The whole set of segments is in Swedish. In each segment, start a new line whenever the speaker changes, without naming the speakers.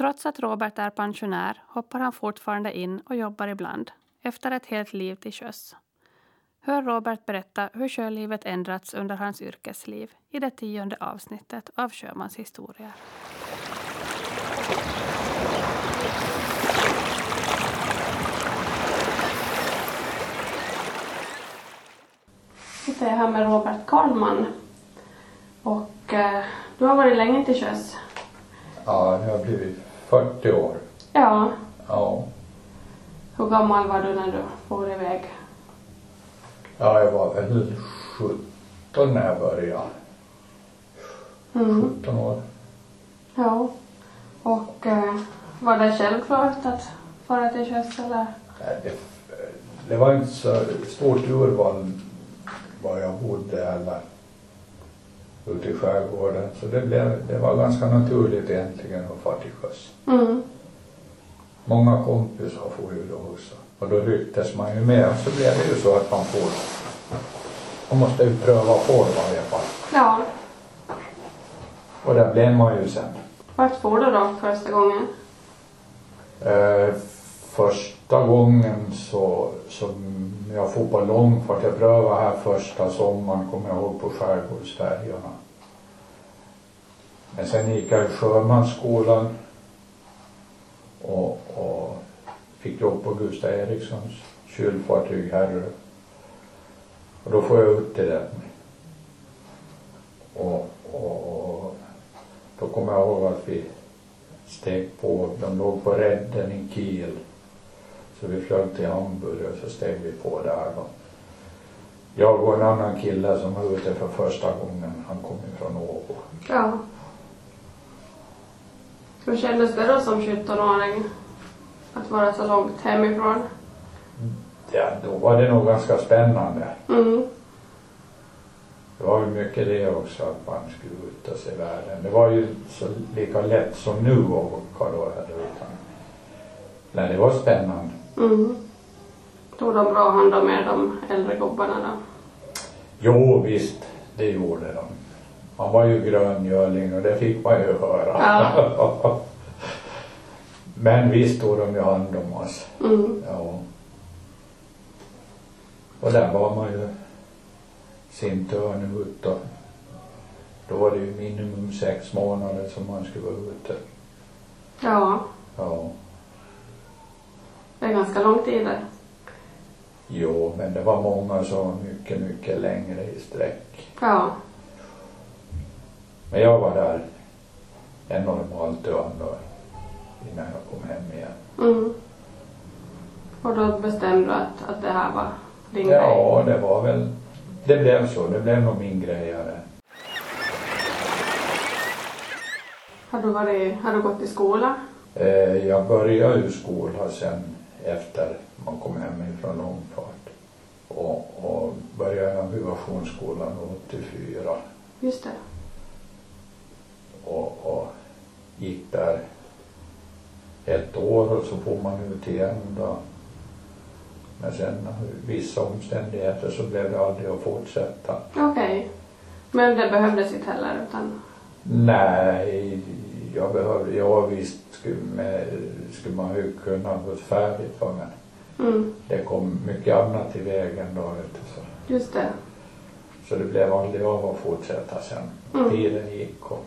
Trots att Robert är pensionär hoppar han fortfarande in och jobbar ibland, efter ett helt liv till sjöss. Hör Robert berätta hur sjölivet ändrats under hans yrkesliv i det tionde avsnittet av Sjömans historia. sitter jag här med Robert Karlman. Och eh, du har varit länge till sjöss.
Ja, jag har blivit 40 år.
Ja.
Ja.
Hur gammal var du när du for iväg?
Ja, jag var väl 17 när jag började.
Mm.
17 år.
Ja. Och eh, var det självklart att fara till sjöss eller?
Nej, Det, det var inte så stort urval var jag bodde eller ute i skärgården. Så det, blev, det var ganska naturligt egentligen att fara till sjöss.
Mm.
Många kompisar får ju då också. Och då rycktes man ju med och så blev det ju så att man får man måste ju pröva på det i varje fall.
Ja.
Och det blev man ju sen.
Vart for du då första gången?
Första gången så, som jag får på långfart, jag prövade här första sommaren, kommer jag ihåg, på skärgårdsfärjorna. Men sen gick jag i sjömansskolan och, och fick jobb på Gustav Erikssons kylfartyg här Och då får jag ut till den. Och, och då kommer jag ihåg att vi steg på, de låg på redden i Kiel. Så vi flög till Hamburg och så steg vi på där då. Jag och en annan kille som var ute för första gången, han kom ju från Åbo.
Ja. Hur kändes det då som 17-åring? Att vara så långt hemifrån?
Ja, då var det nog ganska spännande.
Mm.
Det var ju mycket det också att man skulle ut och se världen. Det var ju så lika lätt som nu att åka då här utan. Nej, det var spännande.
Mm. Tog de bra hand om er, de äldre gubbarna då?
Jo, visst, det gjorde de. Man var ju gröngöling och det fick man ju höra.
Ja.
Men visst tog de ju hand om oss.
Mm.
Ja. Och där var man ju sin törn ut och då var det ju minimum sex månader som man skulle vara ute.
Ja,
Ja.
Det är ganska lång tid det.
Jo, men det var många som var mycket, mycket längre i sträck.
Ja.
Men jag var där en normalt dygn då innan jag kom hem igen.
Mm. Och då bestämde du att, att det här var din grej?
Ja, det var väl, det blev så. Det blev nog min grej. ja.
Har du, varit, har du gått i skola?
Eh, jag började ju skolan sen efter man kom hem ifrån långfart. Och, och började navigationsskolan 84.
Just det.
Och, och gick där ett år och så får man ut igen då. Men sen vissa omständigheter så blev det aldrig att fortsätta.
Okej. Men det behövdes inte heller utan...
Nej, jag behövde, ja visst skulle, med, skulle man ju kunna gå färdigt va, men
Mm.
det kom mycket annat i vägen då vet du, så.
Just det.
så det blev aldrig av att fortsätta sen.
Mm.
Tiden gick och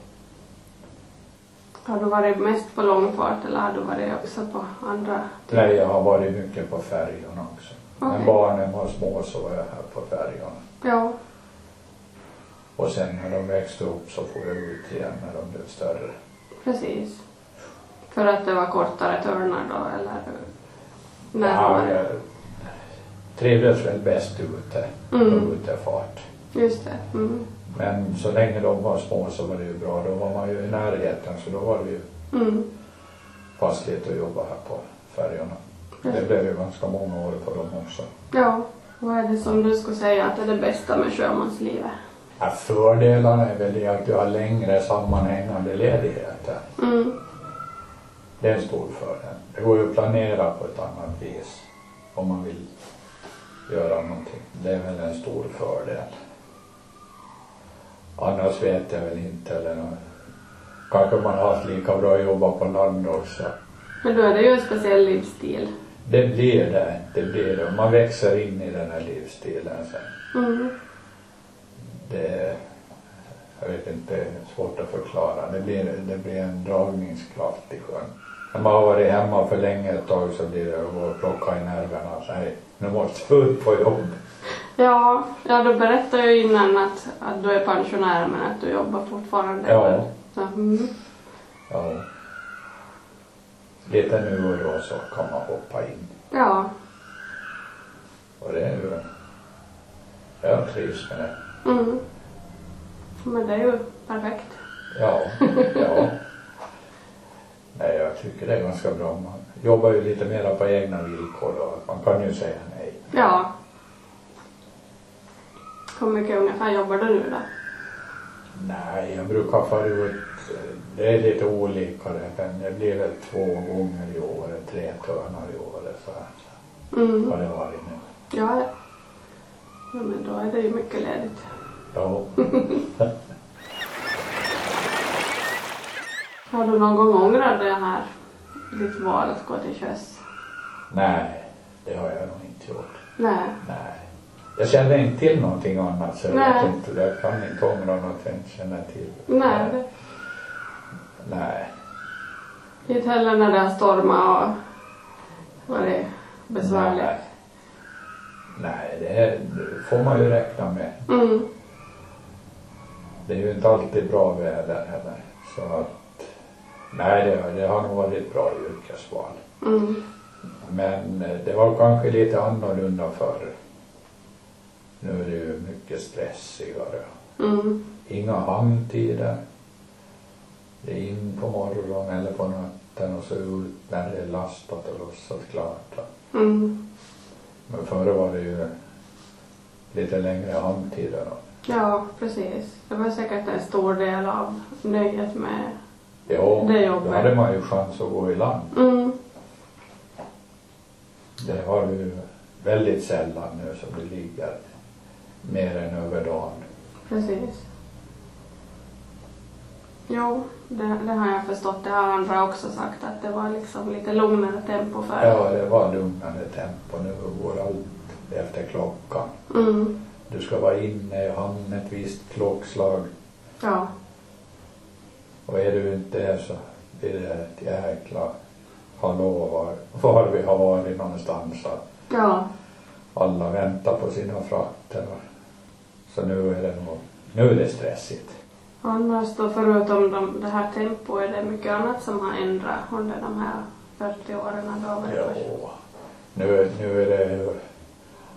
Har du varit mest på långfart eller har du varit också på andra?
nej, jag har varit mycket på färjorna också. När
Okej.
barnen var små så var jag här på färjorna.
Ja.
Och sen när de växte upp så får jag ut igen när de blev större.
Precis. För att det var kortare törnar då eller? När
ja, jag trivdes väl bäst ute,
Mm.
på utefart.
Just det. Mm.
Men så länge de var små så var det ju bra. Då var man ju i närheten så då var det ju
Mm.
passligt att jobba här på färjorna. Det blev ju ganska många år för dem också.
Ja. Vad är det som du skulle säga att är det bästa med sjömanslivet?
Ja, fördelarna är väl det att du har längre sammanhängande ledigheter.
Mm.
Det är en stor fördel. Det går ju att planera på ett annat vis om man vill göra någonting. Det är väl en stor fördel. Annars vet jag väl inte. Eller kanske man har haft lika bra jobba på land också.
Men då är det ju en speciell livsstil.
Det blir det, det blir det. Man växer in i den här livsstilen sen.
Mm.
Det, jag vet inte, svårt att förklara. Det blir, det blir en dragningskraft i sjön. När man har varit hemma för länge ett tag så blir det att gå och plocka i nerverna. Nej, nu måste vi ut på jobb.
Ja, ja, du berättade ju innan att, att du är pensionär men att du jobbar fortfarande.
Ja.
Så, mm.
Ja. Lite nu och då så kan man hoppa in.
Ja.
Och det är ju, jag trivs med det.
Mm. Men det är ju perfekt.
Ja, ja. Nej, jag tycker det är ganska bra. Man jobbar ju lite mera på egna villkor då. Man kan ju säga nej.
Ja. Hur mycket ungefär jobbar du nu då?
Nej, jag brukar fara ut. Det är lite olika det. Men det blir väl två gånger i året, tre törnar i året. Så
Mm.
har det varit nu.
Ja, ja. Ja. Men då är det ju mycket ledigt.
Ja.
Har du någon gång ångrat det här, ditt val att gå till sjöss?
Nej, det har jag nog inte gjort.
Nej.
Nej. Jag känner inte till någonting annat så jag
Nej.
vet inte. Jag kan inte ångra något jag inte känner till.
Nej,
Nej.
inte heller när det har stormat och varit besvärligt.
Nej. Nej, det, är, det får man ju räkna med.
Mm.
Det är ju inte alltid bra väder heller. Så att, nej, det, det har nog varit bra yrkesval.
Mm.
Men eh, det var kanske lite annorlunda förr. Nu är det ju mycket stressigare.
Mm.
Inga hamntider. Det är in på morgonen eller på natten och så ut när det är lastat och lossat klart.
Mm.
Men förr var det ju lite längre hamntider. då.
Ja, precis. Det var säkert en stor del av nöjet med...
Ja,
Det
då
jobbet.
hade man ju chans att gå i land.
Mm.
Det har du väldigt sällan nu som det ligger mer än över dagen.
Precis. Jo, det, det har jag förstått. Det har andra också sagt att det var liksom lite lugnare tempo förr.
Ja, det var lugnare tempo. Nu går allt efter klockan.
Mm.
Du ska vara inne i hamn ett visst klockslag
Ja.
och är du inte det så blir det ett jäkla hallå var, var vi har varit någonstans.
Ja.
alla väntar på sina frakter. Så nu är det nog, nu är det stressigt.
Annars då förutom de, det här tempot är det mycket annat som har ändrat under de här 40 åren då?
Jo, nu, nu är det ju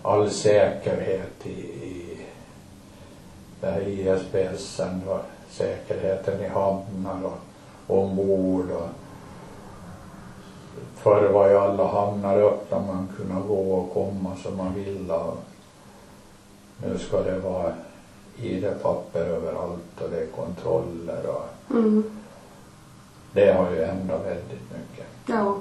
all säkerhet i, i det här ISPSen och säkerheten i hamnar och ombord och förr var ju alla hamnar öppna, man kunde gå och komma som man ville och nu ska det vara ID-papper överallt och det är kontroller och
Mm.
det har ju ändrat väldigt mycket
Ja.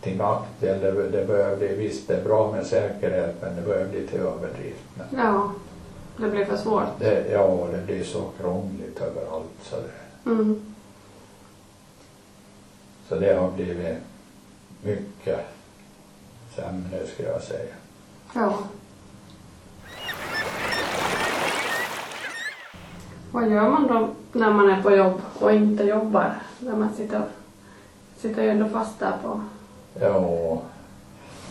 till nackdel. Det, det bli, visst det är bra med säkerhet men det bli till överdrift. Men
Ja. Det blir för svårt.
det, ja, det blir så krångligt överallt så det,
Mm.
så det har blivit mycket sämre skulle jag säga.
Ja. Vad gör man då när man är på jobb och inte jobbar? När man sitter, sitter ju ändå fast där på...
Ja,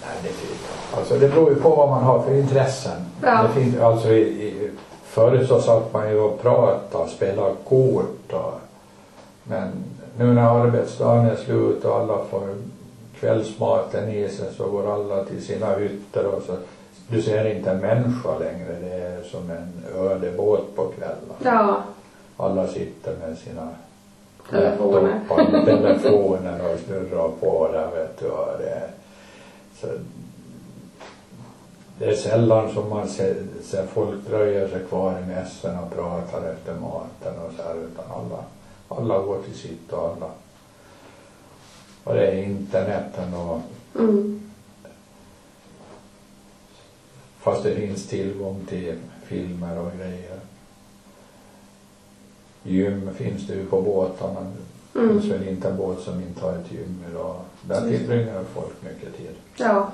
nej det, alltså det beror ju på vad man har för intressen.
Ja.
Det finns, alltså i, i, förut så satt man ju och pratade, spelade kort och, men nu när arbetsdagen är slut och alla får kvällsmaten i sig så går alla till sina hytter och så du ser inte en människa längre. Det är som en ödebåt på kvällen.
Ja.
Alla sitter med sina
Telefoner.
laptopar, telefoner och snurrar på där vet du. Och det, är- så, det är sällan som man ser, ser folk dröjer sig kvar i mässorna och pratar efter maten och så här utan alla, alla går till sitt och alla. Och det är interneten och
Mm.
Fast det finns tillgång till filmer och grejer. gym finns det ju på båtarna. Det
Mm.
finns väl inte en båt som inte har ett gym idag. Där
det.
tillbringar folk mycket tid.
Ja.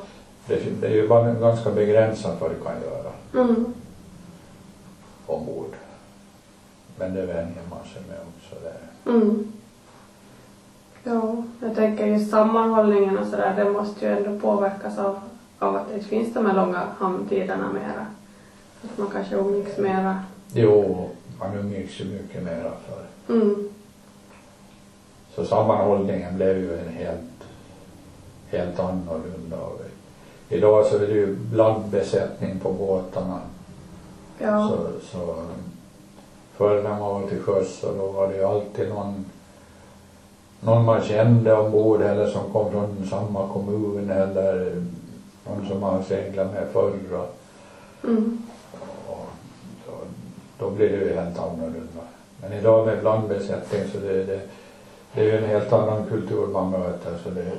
Det, det är ju bara ganska begränsat vad du kan göra
Mm.
ombord. Men det vänjer man sig med också. Det.
Mm. Ja, jag tänker just sammanhållningen och sådär, det måste ju ändå påverkas av, att det finns de här långa hamntiderna mera. Att man kanske umgicks mera.
Jo, man umgicks ju mycket mera förr.
Mm.
Så sammanhållningen blev ju en helt, helt annorlunda. Idag så är det ju blandbesättning på båtarna.
Ja.
Så, så förr när man var till sjöss så då var det ju alltid någon, någon man kände ombord eller som kom från samma kommun eller någon som man seglat med förr. Och,
Mm.
och, så, då blir det ju helt annorlunda. Men idag med blandbesättning så det, det, det är ju en helt annan kultur man möter så det,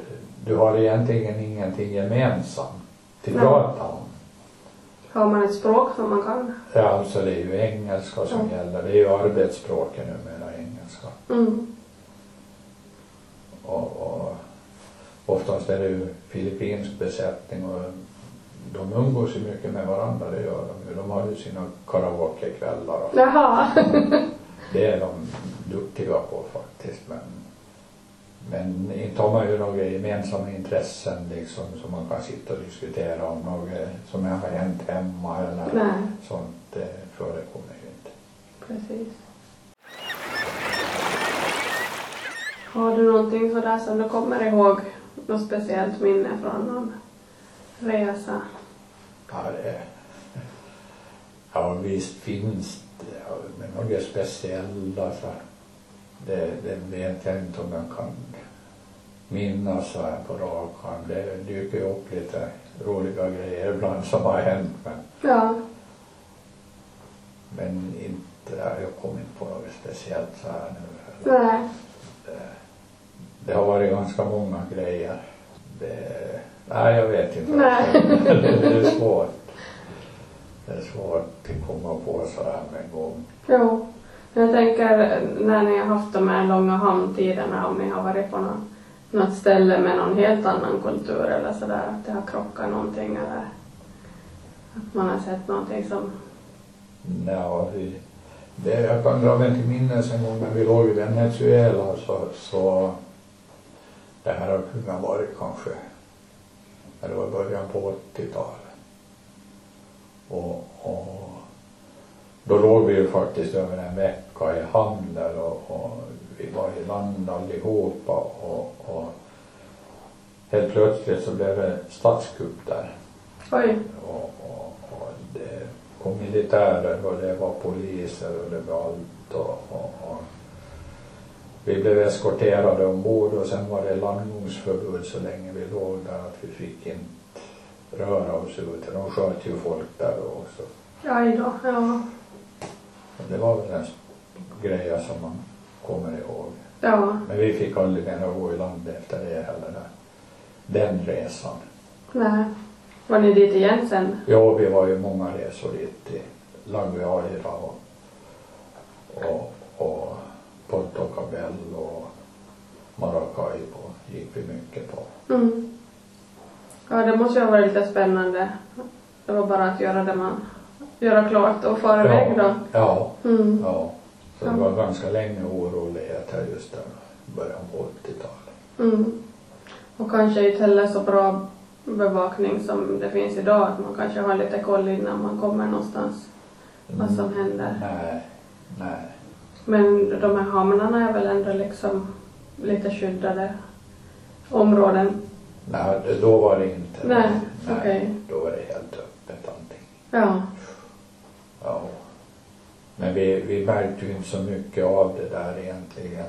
du har egentligen ingenting gemensamt till prata om.
Har man ett språk som man kan?
Ja, alltså det är ju engelska som
Ja.
gäller. Det är ju arbetsspråket numera, engelska.
Mm.
Och, och oftast är det ju filippinsk besättning och de umgås ju mycket med varandra, det gör de ju. De har ju sina karaokekvällar och
Jaha.
det är de duktiga på faktiskt. Men, men inte har man ju några gemensamma intressen liksom som man kan sitta och diskutera om något som har hänt hemma eller
Nej,
sånt. Det förekommer ju inte.
precis. Har du någonting sådär som du kommer ihåg? Något speciellt minne från någon resa?
Ja, det, ja visst finns det, men några speciella så det, det vet jag inte om jag kan minnas så här på rak arm. Det dyker ju upp lite roliga grejer ibland som har hänt men,
Ja.
men inte, jag kommer inte på något speciellt så här nu.
Nej.
Det, har varit ganska många grejer. Det, nej, jag vet inte.
Nej.
det, är svårt. Det är svårt att komma på så här med en gång.
Jo. Jag tänker när ni har haft de här långa hamntiderna om ni har varit på något, något ställe med någon helt annan kultur eller sådär, att det har krockat någonting eller att man har sett någonting som...
Ja, vi, det, jag kan dra mig till minnes en gång när vi låg i Venezuela så, så det här har kunnat varit kanske, när det var början på 80-talet. Och, och då låg vi ju faktiskt över en vecka i hamn där och, och vi var i land allihopa och, och helt plötsligt så blev det statskupp där.
Oj.
Och, och, och det kom militärer och det var poliser och det var allt och, och, och vi blev eskorterade ombord och sen var det landningsförbud så länge vi låg där att vi fick inte röra oss ute. De sköt ju folk där då också.
Aj då. Ja.
Det var väl en grej som man kommer ihåg.
Ja.
Men vi fick aldrig mer gå i land efter det heller. där. Den resan.
Nej. Var ni dit igen sen?
Ja, vi var ju många resor dit till La Guaira och, och, och Porto Cabello och Maracaibo gick vi mycket på.
Mm. Ja, det måste ju ha varit lite spännande. Det var bara att göra det man... Göra klart och fara iväg då.
Ja,
Mm.
ja. Så det
Ja.
var ganska länge oroligheter just där början på 80-talet.
Mm. Och kanske inte heller så bra bevakning som det finns idag. Att man kanske har lite koll innan man kommer någonstans. Vad som händer.
Nej, nej.
Men de här hamnarna är väl ändå liksom lite skyddade områden.
Nej, då var det inte.
Nej, okej.
Då var det helt öppet allting.
Ja.
Ja. Men vi, vi märkte ju inte så mycket av det där egentligen.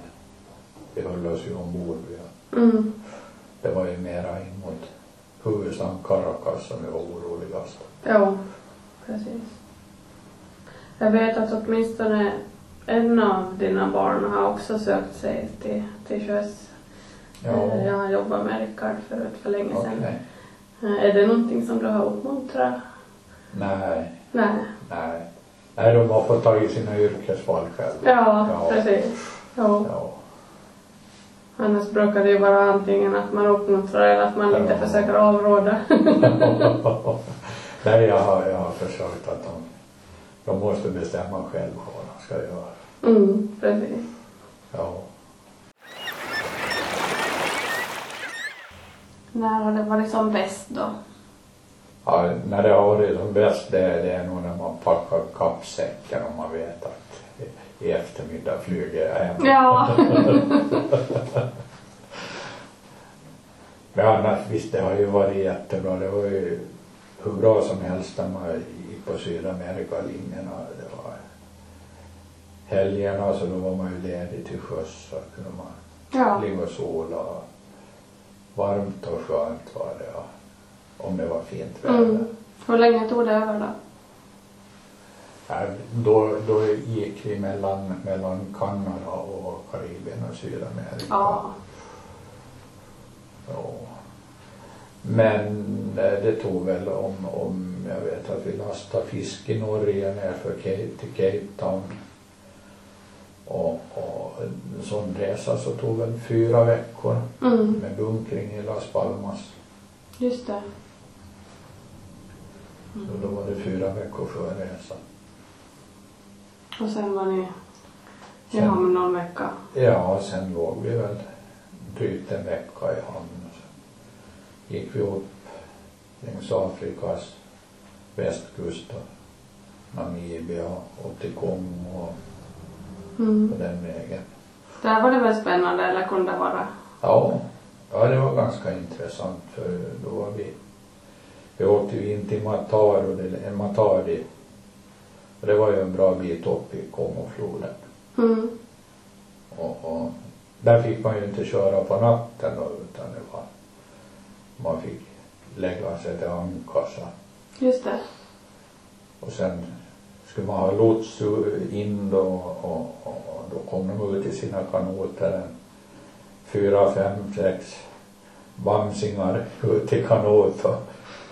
Vi höll oss ju ombord. Vi-
Mm.
Det var ju mera in mot huvudstaden Caracas som vi var oroligast.
Ja, precis. Jag vet att åtminstone en av dina barn har också sökt sig till, till sjöss. Eh, Jag har jobbat med Rickard förut för länge sedan. Eh, Är det någonting som du har uppmuntrat?
Nej,
Nej.
nej. Nej, de har fått ta i sina yrkesval själva.
Ja,
Ja.
precis. Ja.
Ja.
Annars brukar det ju vara antingen att man uppmuntrar eller att man
Ja.
försöker avråda.
Nej, jag har, jag har försökt att de, de måste bestämma själva vad de ska göra.
Mm, precis.
Ja.
När har det varit som bäst då?
Ja, när det har varit som bäst det, det är nog när man packar kappsäcken och man vet att i eftermiddag flyger jag hem.
Ja.
Men annars visst, det har ju varit jättebra. Det var ju hur bra som helst när man gick på Sydamerikalinjerna. Det var helgerna så då var man ju ledig till sjöss så kunde man
ja.
ligga och sola. Varmt och skönt var det. Ja. Om det var fint väder.
Mm. Hur länge tog det över då?
Ja, då, då gick vi mellan, mellan Kanada och Karibien och Sydamerika.
Ja.
Ja. Men eh, det tog väl om, om jag vet att vi lastade fisk i Norge ner för Cape, till Cape Town. Och, och en sån resa så tog väl fyra veckor
Mm.
med bunkring i Las Palmas.
Just det.
Så då var det fyra veckor förresa.
Och sen var ni i hamn någon vecka.
Ja, sen låg vi väl drygt en vecka i hamn. Gick vi upp längs Afrikas västkust och Namibia upp till Kongo och
Mm.
på den vägen.
Där var det väl spännande eller kunde det vara?
Ja, ja det var ganska intressant för då var vi, vi åkte ju in till Mataro, det- Matadi. Och det var ju en bra bit upp i Kongofloden.
Mm.
Och, och där fick man ju inte köra på natten då, utan det var, man fick lägga sig till anka så.
Just det.
Och sen skulle man ha lots in då och, och, då kom de ut i sina kanoter en fyra, fem, sex bamsingar ut i kanot och,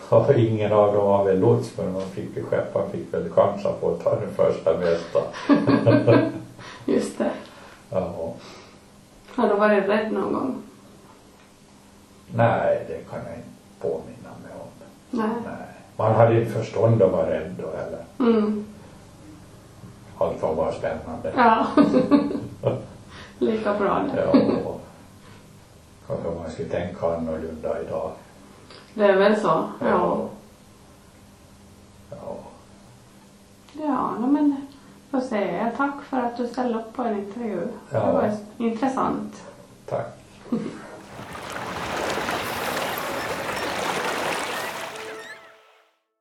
och ingen av dem var väl lots men man fick ju skepparen fick väl chansa på att ta den första bästa.
Just det.
Ja.
Har du varit rädd någon gång?
Nej, det kan jag inte påminna mig om.
Nej.
Nej. Man hade inte förstånd att vara rädd då heller.
Mm.
Allt var bara spännande.
Ja. Lika bra det.
Ja, kanske man skulle tänka annorlunda idag.
Det är väl så. Ja.
Ja.
Ja, no, men då säger jag tack för att du ställde upp på en intervju.
Ja.
Det var intressant.
Tack.